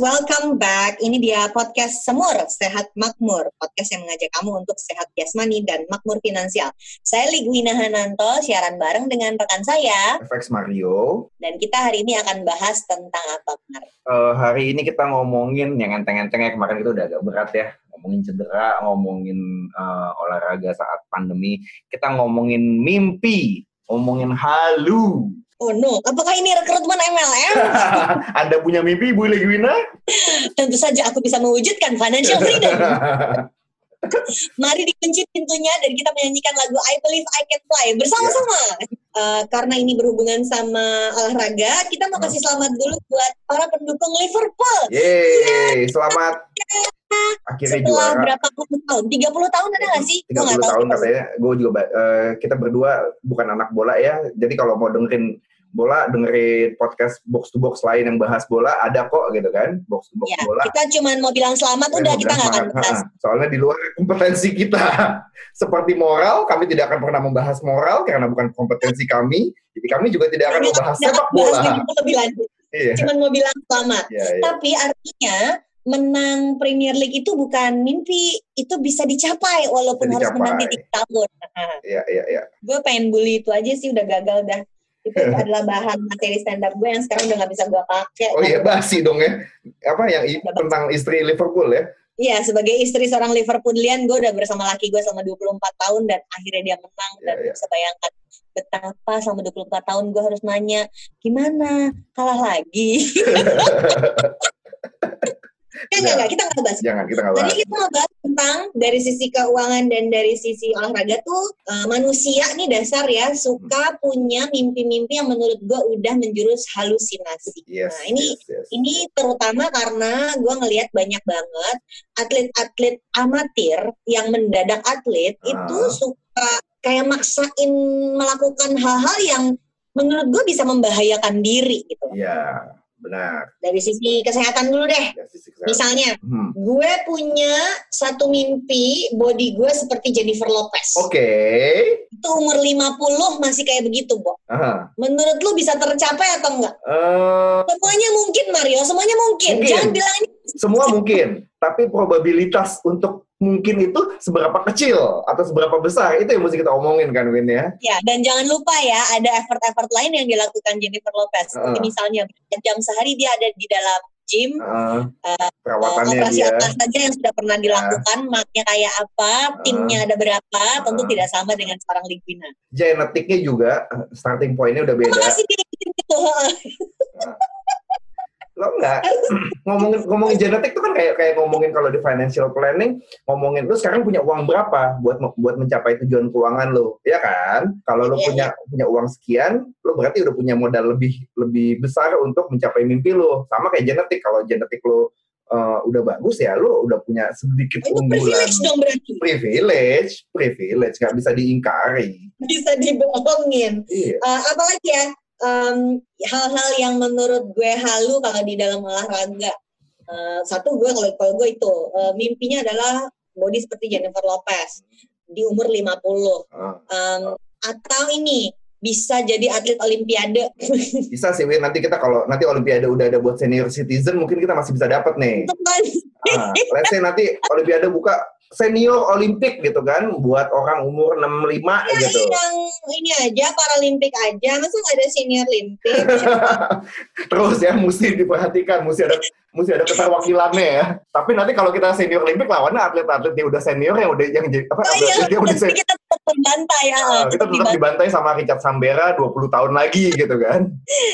Welcome back. Ini dia podcast Semur, Sehat Makmur. Podcast yang mengajak kamu untuk sehat jasmani dan makmur finansial. Saya Ligwina Hananto, siaran bareng dengan rekan saya. FX Mario. Dan kita hari ini akan bahas tentang apa, Mar? Eh, hari ini kita ngomongin yang enteng-enteng ya. Kemarin itu udah agak berat ya. Ngomongin cedera, ngomongin eh, olahraga saat pandemi. Kita ngomongin mimpi, ngomongin halu. Oh no, apakah ini rekrutmen MLM? Anda punya mimpi, Bu Legwina? Tentu saja aku bisa mewujudkan financial freedom. Mari dikunci pintunya dan kita menyanyikan lagu I Believe I Can Fly bersama-sama. Eh, karena ini berhubungan sama olahraga, kita mau kasih selamat dulu buat para pendukung Liverpool. Yeay, selamat akhirnya Setelah juara. berapa puluh tahun? 30 tahun ada nggak sih? Gue 30 nggak tahu. tahun katanya. Gue juga eh, kita berdua bukan anak bola ya. Jadi kalau mau dengerin bola, dengerin podcast box to box lain yang bahas bola ada kok gitu kan. Box to box Ya, bola. kita cuma mau bilang selamat, udah kita nggak akan bahas. Soalnya di luar kompetensi kita. Seperti moral, kami tidak akan pernah membahas moral karena bukan kompetensi kami. Jadi kami juga tidak akan membahas sepak bola. lebih- lanjut. Iya. Cuma mau bilang selamat. Iya, iya. Tapi artinya menang Premier League itu bukan mimpi, itu bisa dicapai walaupun Bisa harus menang di dicapai. tiga tahun. Nah, Iya, iya, iya. gue pengen bully itu aja sih udah gagal dah. Itu adalah bahan materi stand up gue yang sekarang udah gak bisa gue pakai. Oh iya, basi dong ya. Apa yang tentang istri Liverpool ya? Iya, sebagai istri seorang Liverpoolian, gue udah bersama laki gue selama 24 tahun dan akhirnya dia menang dan Iya, iya. bisa bayangkan betapa selama 24 tahun gue harus nanya gimana kalah lagi. ya enggak, enggak, kita nggak bahas. Jangan, kita nggak Tadi bahas. kita mau bahas tentang dari sisi keuangan dan dari sisi olahraga tuh eh, manusia nih dasar ya suka punya mimpi-mimpi yang menurut gue udah menjurus halusinasi. Yes, nah ini yes, yes. ini terutama karena gue ngelihat banyak banget atlet-atlet amatir yang mendadak atlet Ah. itu suka kayak maksain melakukan hal-hal yang menurut gue bisa membahayakan diri gitu. Iya, benar. Dari sisi kesehatan dulu deh. Sisi kesehatan. Misalnya, Hmm. gue punya satu mimpi body gue seperti Jennifer Lopez. Oke. Itu umur 50 masih kayak begitu, Bo. Aha. Menurut lu bisa tercapai atau enggak? Eh, Semuanya mungkin, Mario. Semuanya mungkin. Mungkin. Jangan bilang ini semua mungkin, tapi probabilitas untuk mungkin itu seberapa kecil atau seberapa besar itu yang mesti kita omongin kan Win ya. Ya, dan jangan lupa ya, ada effort-effort lain yang dilakukan Jennifer Lopez. Seperti Heeh. misalnya, jam sehari dia ada di dalam gym, Eh, Eh, perawatannya operasi dia. apa saja yang sudah pernah dilakukan, maknya kayak apa, timnya ada berapa, tentu tidak sama dengan seorang Ligwina. Genetiknya juga starting pointnya udah beda. Gitu. Lo enggak ngomongin ngomongin genetik itu kan kayak kayak ngomongin kalau di financial planning ngomongin lu sekarang punya uang berapa buat buat mencapai tujuan keuangan lo, ya kan? Kalau lo Iya, punya punya uang sekian, lo berarti udah punya modal lebih lebih besar untuk mencapai mimpi lo. Sama kayak genetik, kalau genetik lo eh, udah bagus ya, lo udah punya sedikit Itu unggulan. privilege dong berarti. Privilege, privilege nggak bisa diingkari. Bisa dibohongin. Iya. Eh, apalagi ya, hal-hal yang menurut gue halu kalau di dalam olahraga. Eh, satu gue kalau kalau gue itu eh, mimpinya adalah body seperti Jennifer Lopez di umur 50. Ah. Em, atau ini bisa jadi atlet olimpiade. Bisa sih, Win. Nanti kita kalau nanti Olimpiade udah ada buat senior citizen, mungkin kita masih bisa dapat nih. Ah, let's say nanti Olimpiade buka senior Olimpik gitu kan, buat orang umur 65 gitu. yang ini aja paralimpik aja masa nggak ada senior limpik Terus ya, mesti diperhatikan, mesti ada mesti ada keterwakilannya ya. Tapi nanti kalau kita senior Olimpik lawannya atlet-atlet yang udah senior yang udah yang apa? oh iya dia udah tapi sen- kita tetap membantai ya Ah, kita tetap dibantai sama Richard Sambera 20 tahun lagi gitu kan.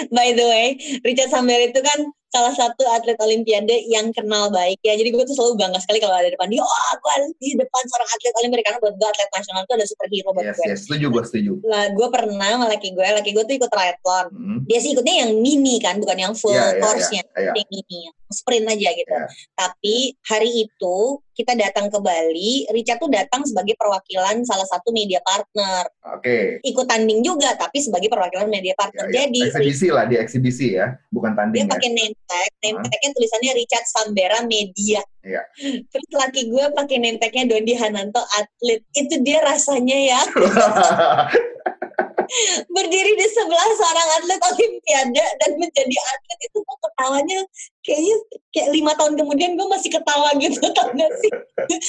by the way Richard Sambel itu kan salah satu atlet olimpiade yang kenal baik ya jadi gue tuh selalu bangga sekali kalau ada di depan dia oh gue ada di depan seorang atlet olimpiade karena buat gue atlet nasional itu ada superhero buat Yes, gue yes, setuju gue setuju. lah gue pernah sama laki gue laki gue tuh ikut triathlon Hmm. dia sih ikutnya yang mini kan bukan yang full Iya, iya, course-nya iya. yang mini yang sprint aja gitu Iya. tapi hari itu kita datang ke Bali, Richard tuh datang sebagai perwakilan salah satu media partner. Oke. Ikut tanding juga, tapi sebagai perwakilan media partner. Ya, ya. Jadi Eksibisi lah, di eksibisi ya, bukan tanding dia ya. pakai name tag, name tagnya tulisannya Richard Sambera Media. Iya. Terus laki gue pakai name tagnya Dondi Hananto Atlet. Itu dia rasanya ya berdiri di sebelah seorang atlet olimpiade dan menjadi atlet itu kok ketawanya kayaknya kayak lima tahun kemudian gue masih ketawa gitu tau gak sih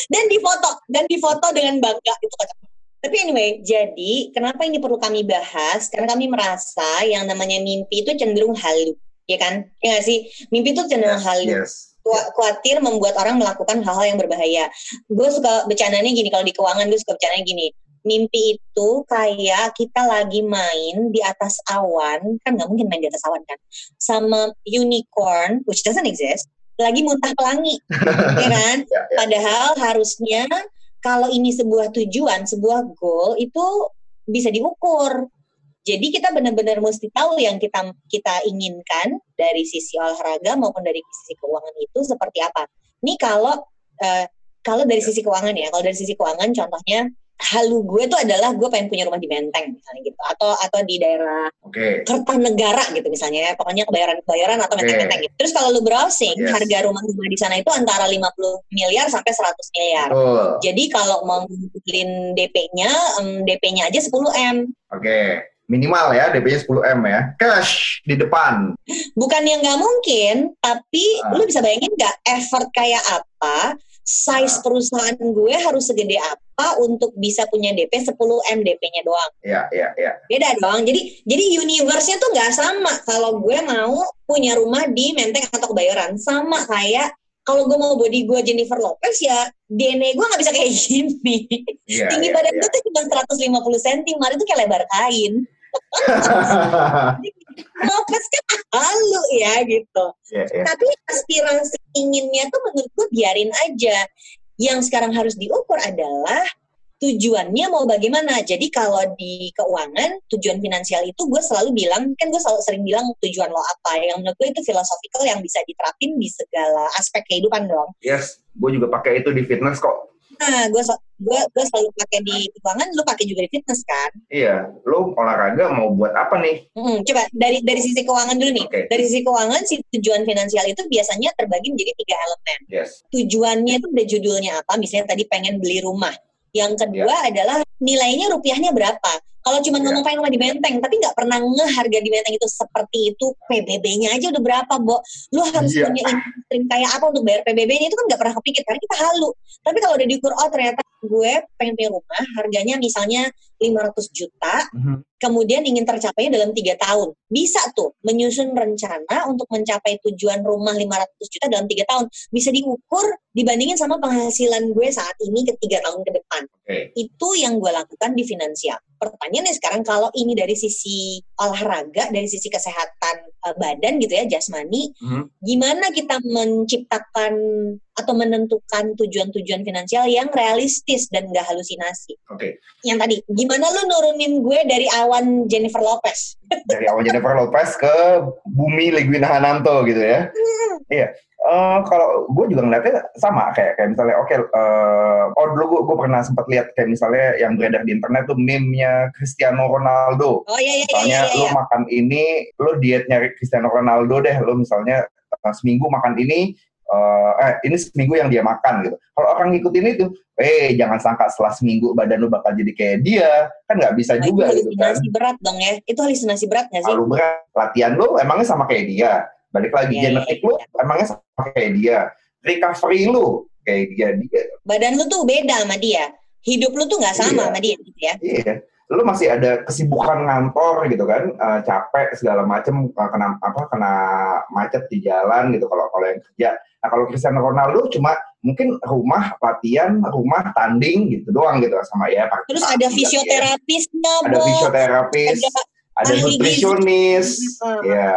dan difoto dan difoto dengan bangga itu kocak tapi anyway, jadi kenapa ini perlu kami bahas? Karena kami merasa yang namanya mimpi itu cenderung halu, ya kan? Ya nggak sih? Mimpi itu cenderung yes, halu. Yes. Khawatir membuat orang melakukan hal-hal yang berbahaya. Gue suka bercandanya gini, kalau di keuangan gue suka bercandanya gini. Mimpi itu kayak kita lagi main di atas awan, kan nggak mungkin main di atas awan kan? Sama unicorn, which doesn't exist, lagi muntah pelangi, ya kan? Ya, ya. Padahal harusnya kalau ini sebuah tujuan, sebuah goal itu bisa diukur. Jadi kita benar-benar mesti tahu yang kita kita inginkan dari sisi olahraga maupun dari sisi keuangan itu seperti apa. Ini kalau uh, kalau dari sisi keuangan ya, kalau dari sisi keuangan contohnya halu gue tuh adalah gue pengen punya rumah di Menteng misalnya gitu atau atau di daerah Oke. Kertanegara gitu misalnya ya pokoknya kebayaran-kebayaran atau Oke. menteng-menteng gitu. Terus kalau lu browsing Yes. harga rumah-rumah di sana itu antara 50 miliar sampai 100 miliar. Betul. Jadi kalau mau ngumpulin DP-nya, em, DP-nya aja 10 M. Oke. Minimal ya, DP-nya 10 M ya. Cash di depan. Bukan yang nggak mungkin, tapi Ah. lu bisa bayangin nggak effort kayak apa, size Ah. perusahaan gue harus segede apa untuk bisa punya DP 10 M DP-nya doang. Ya, ya, ya. Beda dong. Jadi jadi universe-nya tuh nggak sama. Kalau gue mau punya rumah di Menteng atau Kebayoran, sama kayak kalau gue mau body gue Jennifer Lopez ya DNA gue nggak bisa kayak gini. Iya, Tinggi iya, badan iya. gue tuh cuma 150 cm, itu kayak lebar kain. Lopez kan halu ya gitu. Iya, iya. Tapi aspirasi inginnya tuh menurut gue biarin aja. Yang sekarang harus diukur adalah tujuannya mau bagaimana. Jadi kalau di keuangan, tujuan finansial itu gue selalu bilang, kan gue selalu sering bilang tujuan lo apa. Yang menurut gue itu filosofikal yang bisa diterapin di segala aspek kehidupan dong. Yes, gue juga pakai itu di fitness kok. Nah, gue gue gue selalu pakai di keuangan, lu pakai juga di fitness kan? Iya, lo olahraga mau buat apa nih? Hmm, coba dari dari sisi keuangan dulu nih. Oke. Dari sisi keuangan, si tujuan finansial itu biasanya terbagi menjadi tiga elemen. Yes. tujuannya itu udah judulnya apa misalnya tadi pengen beli rumah yang kedua adalah nilainya rupiahnya berapa kalau cuma Ya. ngomong pengen rumah di Menteng tapi nggak pernah ngeh harga di Menteng itu seperti itu PBB-nya aja udah berapa Bo lu harus Iya. punya income kayak apa untuk bayar PBB-nya itu kan nggak pernah kepikir karena kita halu tapi kalau udah diukur oh ternyata gue pengen punya rumah harganya misalnya 500 juta Mhm. kemudian ingin tercapainya dalam tiga tahun. Bisa tuh menyusun rencana untuk mencapai tujuan rumah 500 juta dalam tiga tahun. Bisa diukur dibandingin sama penghasilan gue saat ini ke tiga tahun ke depan. Oke. Itu yang gue lakukan di finansial. Pertanyaannya sekarang kalau ini dari sisi olahraga, dari sisi kesehatan eh, badan gitu ya, jasmani, Mhm. gimana kita menciptakan atau menentukan tujuan-tujuan finansial yang realistis dan gak halusinasi. Oke. Yang tadi, gimana lu nurunin gue dari awan Jennifer Lopez? Dari awal Jennifer Lopez ke Bumi Legwina Hananto gitu ya. Iya. Eh, kalau gue juga ngeliatnya sama kayak kayak misalnya oke eh, oh dulu gue gue pernah sempat lihat kayak misalnya yang beredar di internet tuh meme-nya Cristiano Ronaldo. Oh iya iya iya Misalnya iya. lo iya. makan ini, lo diet nyari Cristiano Ronaldo deh. Lo misalnya eh, seminggu makan ini, eh, eh ini seminggu yang dia makan gitu. Kalau orang ngikutin itu, eh jangan sangka setelah seminggu badan lo bakal jadi kayak dia, kan nggak bisa Nah, juga itu gitu kan. halusinasi berat dong ya. Itu halusinasi berat gak sih? Lalu berat, latihan lo emangnya sama kayak dia. Balik lagi Iya, genetik iya, lo emangnya sama kayak dia. Recovery lo kayak dia. dia. Badan lu tuh beda sama dia. Hidup lu tuh gak sama Iya. sama dia gitu ya. Iya. Lo masih ada kesibukan ngantor gitu kan, eh, capek segala macem eh, kena apa kena macet di jalan gitu kalau kalau yang kerja. Nah kalau Cristiano Ronaldo cuma mungkin rumah latihan, rumah tanding gitu doang gitu sama ya. Terus kaki, ada kaki ya. fisioterapisnya, ada Bo. fisioterapis, Ada ada nutrisionis, Hmm. ya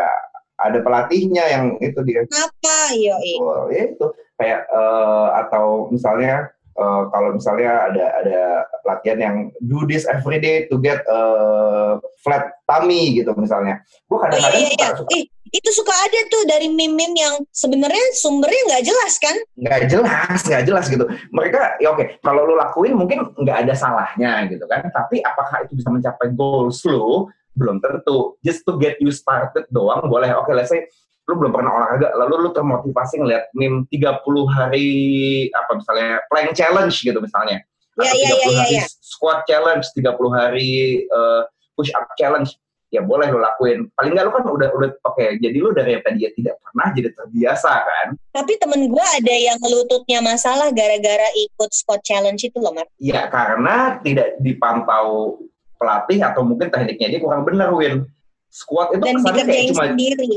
ada pelatihnya yang itu dia. apa? Yo, Betul, ya itu kayak eh, atau misalnya eh, kalau misalnya ada ada latihan yang do this every day to get eh, flat tummy gitu misalnya. Gue Oh iya kadang-kadang iya iya. suka, suka Ih, itu suka ada tuh dari meme-meme yang sebenarnya sumbernya nggak jelas kan? Nggak jelas, nggak jelas gitu. Mereka, ya oke, kalau lo lakuin mungkin nggak ada salahnya gitu kan. Tapi apakah itu bisa mencapai goals lo? Belum tentu. Just to get you started doang boleh. Oke, let's say lu belum pernah olahraga, lalu lu termotivasi ngeliat meme 30 hari apa misalnya plank challenge gitu misalnya. Iya, iya, iya, iya. Ya. Squat challenge, 30 hari uh, push up challenge. Ya boleh lo lakuin. Paling nggak lo kan udah udah oke. Okay, jadi lu dari yang tadi ya tidak pernah jadi terbiasa kan. Tapi temen gue ada yang lututnya masalah gara-gara ikut squat challenge itu loh, Mar. Iya, karena tidak dipantau pelatih atau mungkin tekniknya dia kurang benar, Win. Squat itu Dan kesannya kayak cuma sendiri.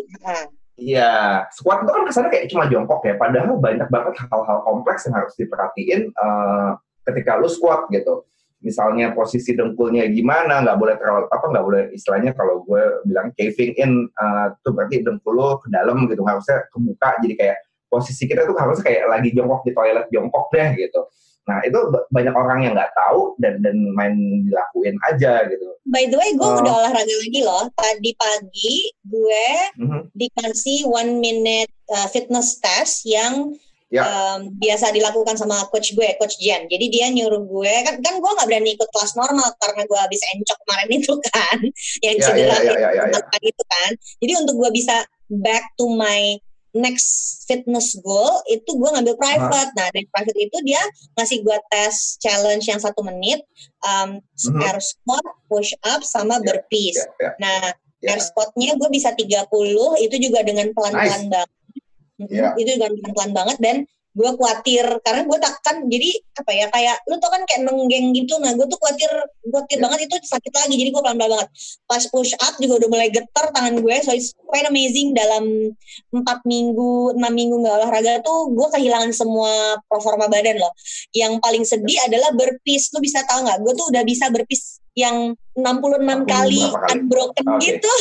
Iya, squat itu kan kesannya kayak cuma jongkok ya. Padahal banyak banget hal-hal kompleks yang harus diperhatiin uh, ketika lu squat gitu. Misalnya posisi dengkulnya gimana, nggak boleh terlalu apa nggak boleh istilahnya kalau gue bilang caving in uh, tuh berarti dengkul lo ke dalam gitu harusnya kebuka jadi kayak posisi kita tuh harusnya kayak lagi jongkok di toilet jongkok deh gitu. Nah itu banyak orang yang nggak tahu dan dan main dilakuin aja gitu. By the way, gue uh, udah olahraga lagi loh. Tadi pagi gue uh-huh. dikasih one minute uh, fitness test yang yeah. um, biasa dilakukan sama coach gue, coach Jen. Jadi dia nyuruh gue kan kan gue nggak berani ikut kelas normal karena gue habis encok kemarin itu kan, yang yeah, cedera yeah, yeah, yeah, yeah, yeah. itu kan. Jadi untuk gue bisa back to my next fitness goal itu gue ngambil private. Nah dari private itu dia ngasih gue tes challenge yang satu menit, um, mm-hmm. air squat, push up, sama yeah, burpees. Yeah, yeah. Nah yeah. air squatnya gue bisa 30 itu juga dengan pelan-pelan nice. banget. Yeah. Itu juga pelan-pelan banget dan gue khawatir karena gue takkan jadi apa ya kayak lu tau kan kayak nenggeng gitu nah gue tuh khawatir khawatir yeah. banget itu sakit lagi jadi gue pelan pelan banget pas push up juga udah mulai getar tangan gue so it's quite amazing dalam empat minggu enam minggu nggak olahraga tuh gue kehilangan semua performa badan loh yang paling sedih yeah. adalah berpis lu bisa tau nggak gue tuh udah bisa berpis yang 66 kali, kali unbroken okay. gitu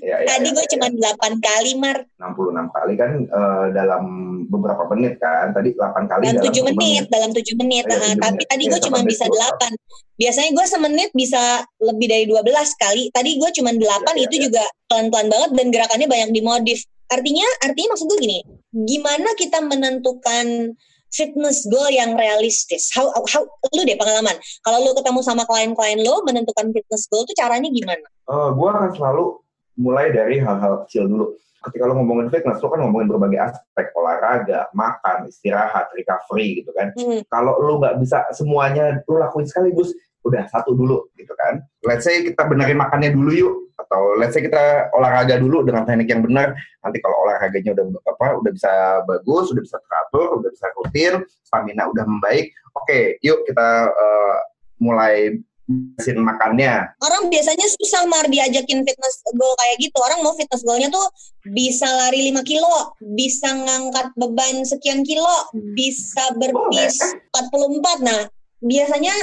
Ya, ya, Tadi ya, gue ya, cuma ya. 8 kali, Mar. 66 kali kan uh, dalam beberapa menit kan. Tadi 8 kali dalam, dalam 7 menit, menit, dalam 7 menit. Ya, nah, 7 tapi menit. tadi ya, gue cuma bisa 8. Biasanya gue semenit bisa lebih dari 12 kali. Tadi gue cuma 8 ya, ya, itu ya. juga pelan-pelan banget dan gerakannya banyak dimodif. Artinya, artinya maksud gue gini, gimana kita menentukan fitness goal yang realistis. How, how lu deh pengalaman. Kalau lu ketemu sama klien-klien lu menentukan fitness goal tuh caranya gimana? Uh, gue akan selalu mulai dari hal-hal kecil dulu. Ketika lo ngomongin fitness, lo kan ngomongin berbagai aspek olahraga, makan, istirahat, recovery gitu kan. Hmm. Kalau lo nggak bisa semuanya lo lakuin sekaligus, udah satu dulu gitu kan. Let's say kita benerin makannya dulu yuk, atau let's say kita olahraga dulu dengan teknik yang benar. Nanti kalau olahraganya udah apa, udah bisa bagus, udah bisa teratur, udah bisa rutin, stamina udah membaik. Oke, okay, yuk kita uh, mulai mesin makannya. Orang biasanya susah mar diajakin fitness goal kayak gitu. Orang mau fitness goalnya tuh bisa lari 5 kilo, bisa ngangkat beban sekian kilo, bisa berpis oh, 44. Nah, biasanya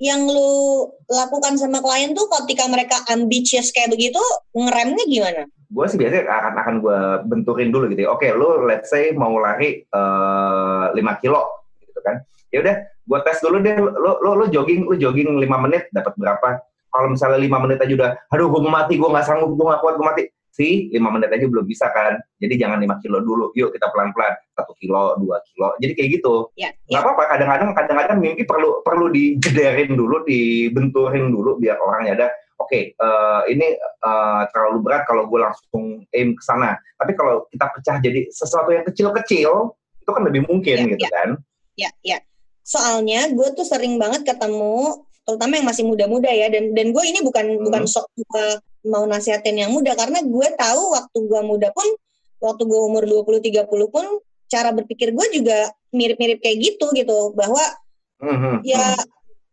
yang lu lakukan sama klien tuh ketika mereka ambitious kayak begitu, ngeremnya gimana? Gue sih biasanya akan akan gue benturin dulu gitu. Ya. Oke, lu let's say mau lari uh, eh, 5 kilo gitu kan. Ya udah, gue tes dulu deh lo lo lo jogging lo jogging lima menit dapat berapa? Kalau misalnya lima menit aja udah aduh gue mati gue nggak sanggup gue nggak kuat gue mati. Sih lima menit aja belum bisa kan? Jadi jangan lima kilo dulu yuk kita pelan pelan satu kilo dua kilo jadi kayak gitu. Ya, ya. nggak apa apa kadang-kadang kadang-kadang mimpi perlu perlu dijederin dulu dibenturin dulu biar orangnya ada oke okay, uh, eh, ini uh, terlalu berat kalau gue langsung aim ke sana. Tapi kalau kita pecah jadi sesuatu yang kecil-kecil itu kan lebih mungkin ya, gitu ya. kan? Ya ya soalnya gue tuh sering banget ketemu terutama yang masih muda-muda ya dan dan gue ini bukan hmm. bukan sok gue mau nasihatin yang muda karena gue tahu waktu gue muda pun waktu gue umur 20 30 pun cara berpikir gue juga mirip-mirip kayak gitu gitu bahwa hmm. ya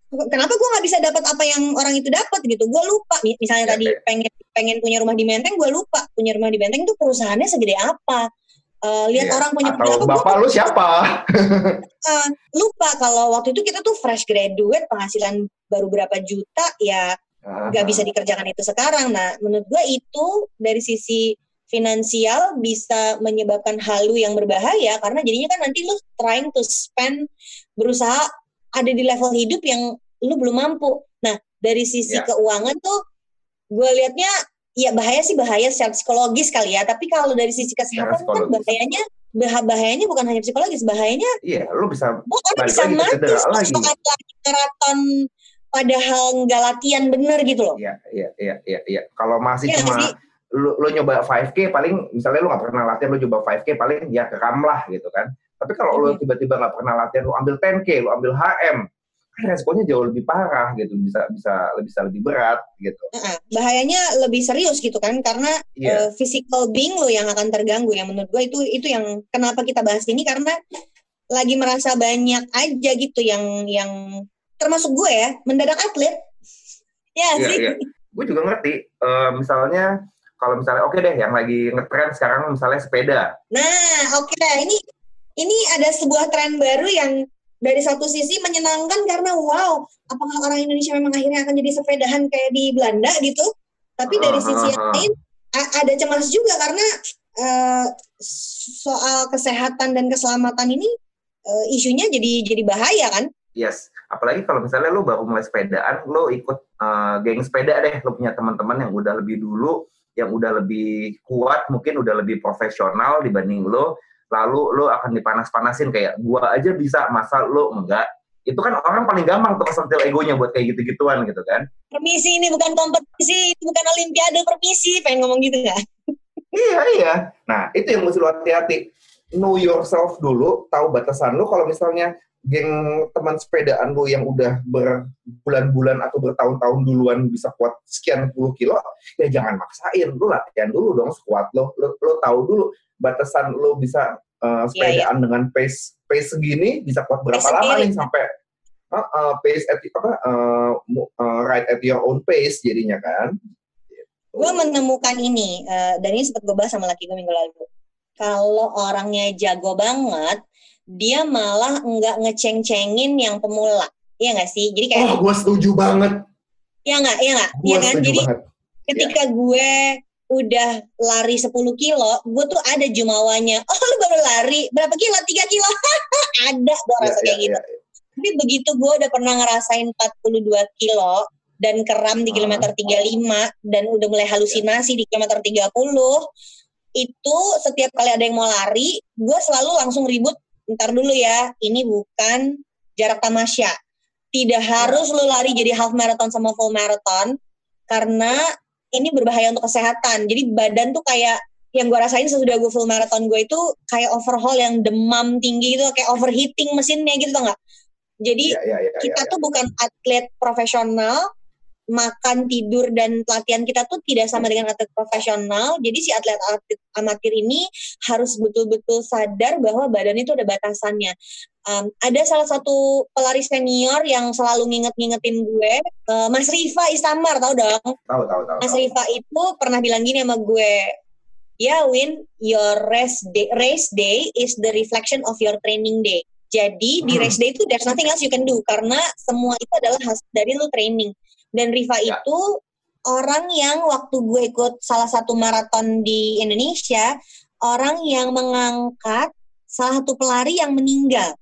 kenapa gue nggak bisa dapat apa yang orang itu dapat gitu gue lupa misalnya ya, tadi ya. pengen pengen punya rumah di Menteng gue lupa punya rumah di Menteng itu perusahaannya segede apa Uh, lihat yeah. orang punya Atau bapak lu siapa? uh, lupa kalau waktu itu kita tuh fresh graduate penghasilan baru berapa juta ya nggak uh-huh. bisa dikerjakan itu sekarang. Nah menurut gue itu dari sisi finansial bisa menyebabkan halu yang berbahaya karena jadinya kan nanti lu trying to spend berusaha ada di level hidup yang lu belum mampu. Nah dari sisi yeah. keuangan tuh gue liatnya ya bahaya sih bahaya secara psikologis kali ya. Tapi kalau dari sisi kesehatan kan bahayanya bahayanya bukan hanya psikologis, bahayanya iya, lu bisa oh, orang bisa mati lagi. maraton padahal nggak latihan bener gitu loh. Iya, iya, iya, iya, iya. Kalau masih ya, cuma lu, lu nyoba 5K paling misalnya lu nggak pernah latihan lu coba 5K paling ya keram lah gitu kan. Tapi kalau lu tiba-tiba nggak pernah latihan lu ambil 10K, lu ambil HM, resikonya jauh lebih parah gitu, bisa bisa lebih bisa lebih berat gitu. Bahayanya lebih serius gitu kan karena yeah. Iya. uh, physical being lo yang akan terganggu. Yang menurut gue itu itu yang kenapa kita bahas ini karena lagi merasa banyak aja gitu yang yang termasuk gue ya mendadak atlet. Ya yeah, sih. Yeah. Gue juga ngerti. Uh, misalnya kalau misalnya oke okay deh yang lagi ngetren sekarang misalnya sepeda. Nah, oke okay. ini ini ada sebuah tren baru yang dari satu sisi menyenangkan karena wow, apakah orang Indonesia memang akhirnya akan jadi sepedahan kayak di Belanda gitu? Tapi dari sisi yang lain ada cemas juga karena uh, soal kesehatan dan keselamatan ini uh, isunya jadi jadi bahaya kan? Yes, apalagi kalau misalnya lo baru mulai sepedaan, lo ikut uh, geng sepeda deh, lo punya teman-teman yang udah lebih dulu, yang udah lebih kuat, mungkin udah lebih profesional dibanding lo, lalu lo akan dipanas-panasin kayak gua aja bisa masa lo enggak? Itu kan orang paling gampang tuh kesentil egonya buat kayak gitu-gituan gitu kan. Permisi ini bukan kompetisi itu bukan olimpiade permisi. Pengen ngomong gitu nggak? Iya iya. Nah itu yang mesti lo hati-hati. Know yourself dulu tahu batasan lo kalau misalnya geng teman sepedaan lo yang udah berbulan-bulan atau bertahun-tahun duluan bisa kuat sekian puluh kilo, ya jangan maksain. Lo latihan dulu dong sekuat lo. Lo, lo tahu dulu batasan lo bisa uh, sepedaan yeah, yeah. dengan pace pace segini bisa kuat berapa pace lama nih sampai uh, uh, pace at apa uh, uh, ride at your own pace jadinya kan. Gue menemukan ini uh, dan ini sempat gue bahas sama laki gue minggu lalu. Kalau orangnya jago banget, dia malah nggak ngeceng-cengin yang pemula. Iya nggak sih? Jadi kayak Oh, gue setuju banget. Iya nggak? Iya nggak? Iya kan? Jadi banget. ketika ya. gue udah lari 10 kilo, gue tuh ada jumawanya. Oh lu baru lari, berapa kilo? 3 kilo? ada gue rasa ya, kayak ya, gitu. Ya, Tapi begitu gue udah pernah ngerasain 42 kilo dan keram di kilometer 35 dan udah mulai halusinasi di kilometer 30, itu setiap kali ada yang mau lari, gue selalu langsung ribut, ntar dulu ya, ini bukan jarak tamasya. Tidak harus lu lari jadi half marathon sama full marathon, karena ini berbahaya untuk kesehatan. Jadi badan tuh kayak yang gue rasain sesudah gue full marathon gue itu kayak overhaul yang demam tinggi gitu, kayak overheating mesinnya gitu nggak? Jadi ya, ya, ya, kita ya, ya. tuh bukan atlet profesional, makan, tidur, dan latihan kita tuh tidak sama dengan atlet profesional. Jadi si atlet-atlet amatir ini harus betul-betul sadar bahwa badan itu ada batasannya. Um, ada salah satu pelari senior yang selalu nginget-ngingetin gue, uh, Mas Rifa Istamar, tau dong? Tahu, tahu, tahu. Mas Rifa itu pernah bilang gini sama gue, ya Win, your race day, race day is the reflection of your training day. Jadi di hmm. race day itu there's nothing else you can do karena semua itu adalah hasil dari lu training. Dan Riva ya. itu orang yang waktu gue ikut salah satu maraton di Indonesia, orang yang mengangkat salah satu pelari yang meninggal.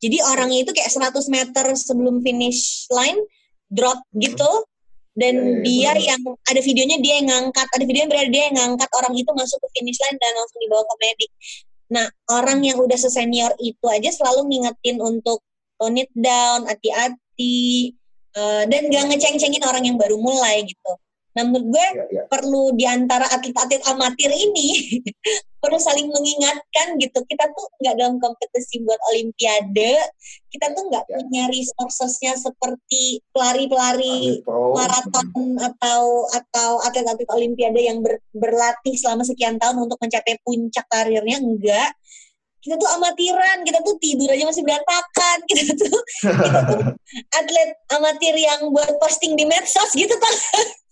Jadi orangnya itu kayak 100 meter sebelum finish line drop gitu dan ya, ya, ya dia bener. yang ada videonya dia yang ngangkat, ada video yang berada dia yang ngangkat orang itu masuk ke finish line dan langsung dibawa ke medik. Nah, orang yang udah sesenior itu aja selalu ngingetin untuk tone it down, hati-hati, uh, dan gak ngeceng-cengin orang yang baru mulai gitu. Nah menurut gue ya, ya. perlu di antara atlet-atlet amatir ini perlu saling mengingatkan gitu. Kita tuh nggak dalam kompetisi buat olimpiade, kita tuh nggak ya. punya resourcesnya seperti pelari-pelari maraton atau atau atlet-atlet olimpiade yang ber, berlatih selama sekian tahun untuk mencapai puncak karirnya enggak kita tuh amatiran, kita tuh tidur aja masih berantakan, kita tuh, kita tuh atlet amatir yang buat posting di medsos gitu kan.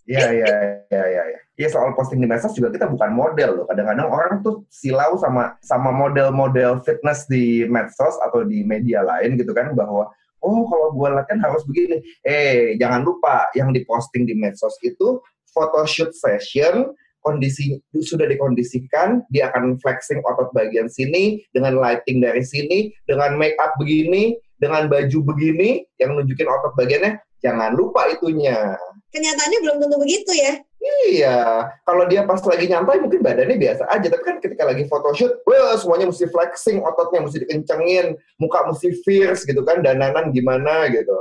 Iya, iya, iya, iya. Iya soal posting di medsos juga kita bukan model loh. Kadang-kadang orang tuh silau sama sama model-model fitness di medsos atau di media lain gitu kan bahwa oh kalau gue latihan harus begini. Eh jangan lupa yang diposting di medsos itu photoshoot session kondisi sudah dikondisikan, dia akan flexing otot bagian sini dengan lighting dari sini, dengan make up begini, dengan baju begini yang nunjukin otot bagiannya. Jangan lupa itunya. Kenyataannya belum tentu begitu ya. Iya, kalau dia pas lagi nyantai mungkin badannya biasa aja, tapi kan ketika lagi photoshoot, wah semuanya mesti flexing, ototnya mesti dikencengin, muka mesti fierce gitu kan, dananan gimana gitu.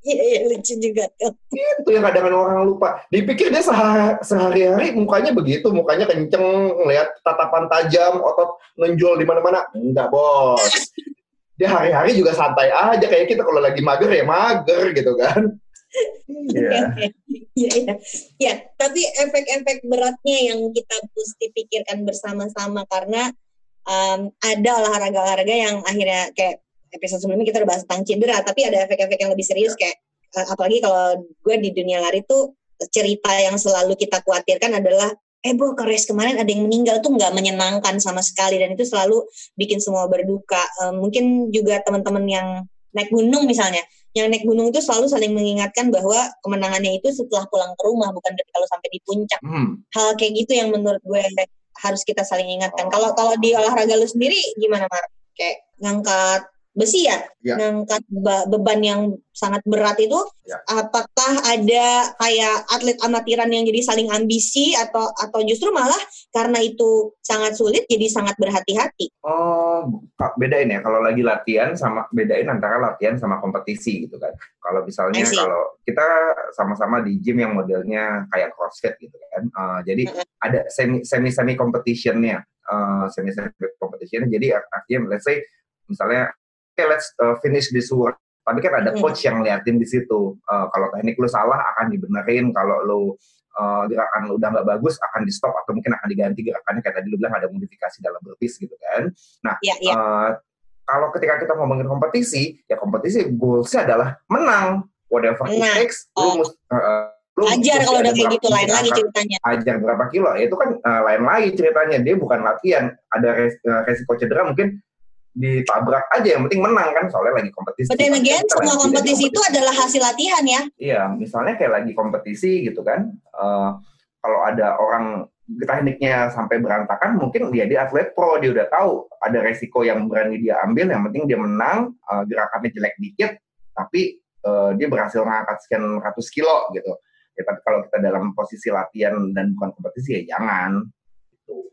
Iya, iya lucu juga tuh. Itu yang kadang orang lupa. Dipikir dia sehari, sehari-hari mukanya begitu, mukanya kenceng, ngeliat tatapan tajam, otot menjual di mana-mana. Enggak, bos. Dia hari-hari juga santai aja kayak kita kalau lagi mager ya mager gitu kan. Iya. Iya, iya. Ya, tapi efek-efek beratnya yang kita mesti pikirkan bersama-sama karena um, ada olahraga-olahraga yang akhirnya kayak episode sebelumnya kita udah bahas tentang cedera, tapi ada efek-efek yang lebih serius kayak uh, apalagi kalau gue di dunia lari tuh cerita yang selalu kita khawatirkan adalah eh bu ke race kemarin ada yang meninggal tuh nggak menyenangkan sama sekali dan itu selalu bikin semua berduka. Um, mungkin juga teman-teman yang naik gunung misalnya, yang naik gunung itu selalu saling mengingatkan bahwa kemenangannya itu setelah pulang ke rumah bukan kalau sampai di puncak. Hmm. Hal kayak gitu yang menurut gue harus kita saling ingatkan. Kalau kalau di olahraga lu sendiri gimana Mar? Kayak ngangkat besi ya, Ya. ngangkat ba- beban yang sangat berat itu, Ya. apakah ada kayak atlet amatiran yang jadi saling ambisi atau atau justru malah karena itu sangat sulit jadi sangat berhati-hati? Oh, bedain ya. Kalau lagi latihan sama bedain antara latihan sama kompetisi gitu kan. Kalau misalnya kalau kita sama-sama di gym yang modelnya kayak CrossFit gitu kan. Eh, jadi Mm-mm. ada semi semi semi competitionnya, semi semi competition. Jadi artinya let's say misalnya okay, let's uh, finish this work. Tapi kan ada Mm-mm. coach yang liatin di situ. Eh, kalau teknik lu salah akan dibenerin. Kalau lu uh, gerakan lu udah nggak bagus akan di stop atau mungkin akan diganti gerakannya kayak tadi lu bilang ada modifikasi dalam burpees gitu kan. Nah, Ya, ya. eh, kalau ketika kita ngomongin kompetisi, ya kompetisi goalsnya adalah menang. Whatever it Menang. takes, lu Oh. mus- eh, lu Ajar kalau udah kayak gitu lain lagi ceritanya. ajar berapa kilo ya itu kan eh, lain lagi ceritanya dia bukan latihan ada res- eh, resiko cedera mungkin ditabrak aja yang penting menang kan soalnya lagi kompetisi But then again, semua lagi kompetisi jadi itu adalah hasil latihan ya. iya misalnya kayak lagi kompetisi gitu kan eh, kalau ada orang tekniknya sampai berantakan mungkin dia dia atlet pro dia udah tahu ada resiko yang berani dia ambil yang penting dia menang eh, gerakannya jelek dikit tapi eh, dia berhasil mengangkat sekian ratus kilo gitu ya tapi kalau kita dalam posisi latihan dan bukan kompetisi ya jangan gitu.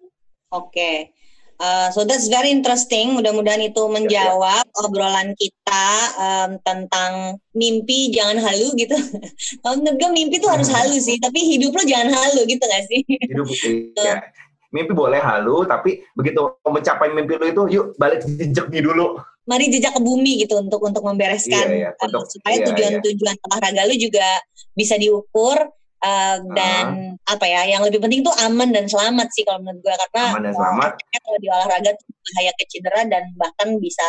Oke. Uh, so that's very interesting. Mudah-mudahan itu menjawab obrolan kita um, tentang mimpi jangan halu gitu. Kalau menurut gue mimpi tuh harus halu sih, tapi hidup lo jangan halu gitu gak sih? hidup ya. mimpi boleh halu tapi begitu mau mencapai mimpi lu itu yuk balik jejeknya dulu Mari jejak ke bumi gitu untuk untuk membereskan Iya, iya, uh, untuk- supaya iya, tujuan-tujuan olahraga lu juga bisa diukur uh, dan apa ya yang lebih penting tuh aman dan selamat sih kalau menurut gue karena Aman dan uh, selamat. kalau di olahraga tuh bahaya ke cedera dan bahkan bisa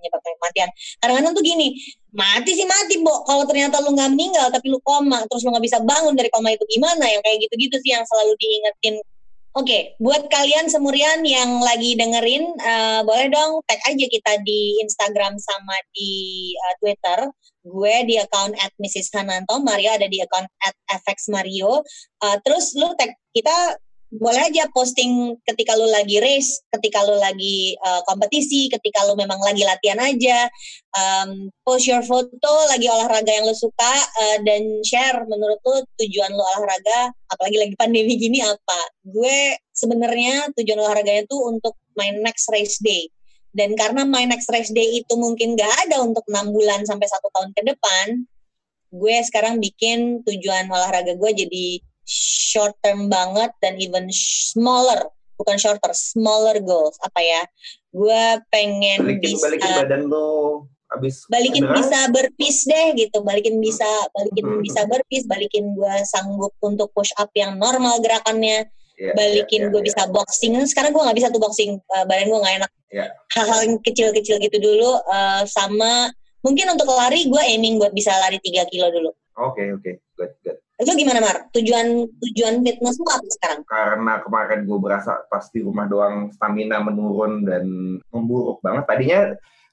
menyebabkan kematian. Kadang-kadang tuh gini, mati sih mati, Bo. Kalau ternyata lu nggak meninggal tapi lu koma, terus lu nggak bisa bangun dari koma itu gimana? Yang kayak gitu-gitu sih yang selalu diingetin. Oke, buat kalian semurian yang lagi dengerin, eh, boleh dong tag aja kita di Instagram sama di eh, Twitter. Gue di account at Mrs. Hananto, Mario ada di account at FX Mario. Eh, terus lu tag kita boleh aja posting ketika lu lagi race, ketika lu lagi uh, kompetisi, ketika lu memang lagi latihan aja, um, post your foto lagi olahraga yang lu suka uh, dan share menurut lu tujuan lu olahraga, apalagi lagi pandemi gini apa? Gue sebenarnya tujuan olahraganya tuh untuk my next race day. Dan karena my next race day itu mungkin gak ada untuk enam bulan sampai satu tahun ke depan, gue sekarang bikin tujuan olahraga gue jadi short term banget dan even smaller bukan shorter smaller goals. Apa ya? Gue pengen balikin bisa balikin badan lu habis balikin cedera. bisa berpis deh gitu. Balikin bisa balikin Hmm. bisa berpis balikin gue sanggup untuk push up yang normal gerakannya. Iya, balikin iya, gue iya, bisa boxing. Sekarang gue nggak bisa tuh boxing uh, badan gue nggak enak. Iya. hal-hal yang kecil-kecil gitu dulu uh, sama mungkin untuk lari gue aiming buat bisa lari 3 kilo dulu. Oke oke. Good good lu gimana Mar? Tujuan tujuan fitness lu apa sekarang? karena kemarin gue berasa pas di rumah doang stamina menurun dan memburuk banget. Tadinya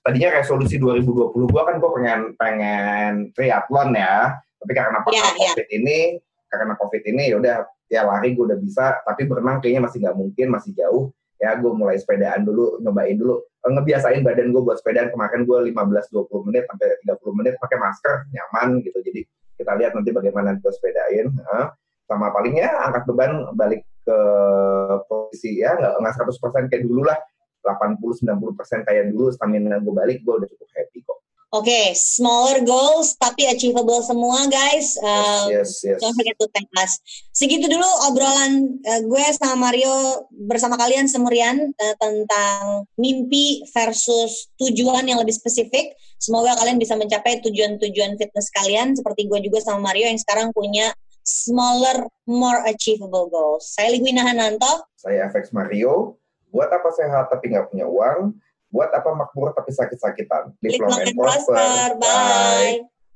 tadinya resolusi 2020 gue kan gue pengen pengen triathlon ya. Tapi karena iya. covid ini karena covid ini ya udah ya lari gue udah bisa. Tapi berenang kayaknya masih nggak mungkin masih jauh. Ya gue mulai sepedaan dulu nyobain dulu. Eh, ngebiasain badan gue buat sepedaan. Kemarin gue 15-20 menit sampai 30 menit pakai masker nyaman gitu. Jadi kita lihat nanti bagaimana gue sepedain Heeh. sama palingnya angkat beban balik ke posisi ya nggak nggak 100% kayak dulu lah 80-90% kayak dulu stamina gue balik gue udah cukup happy kok Oke, okay, smaller goals tapi achievable semua guys. Um, yes, yes, yes. Don't forget to thank us. Segitu dulu obrolan uh, gue sama Mario bersama kalian semurian uh, tentang mimpi versus tujuan yang lebih spesifik. Semoga kalian bisa mencapai tujuan-tujuan fitness kalian seperti gue juga sama Mario yang sekarang punya smaller, more achievable goals. Saya Ligwina Hananto. Saya FX Mario. Buat apa sehat tapi nggak punya uang? Buat apa makmur tapi sakit-sakitan? Live long and prosper. Bye. Bye.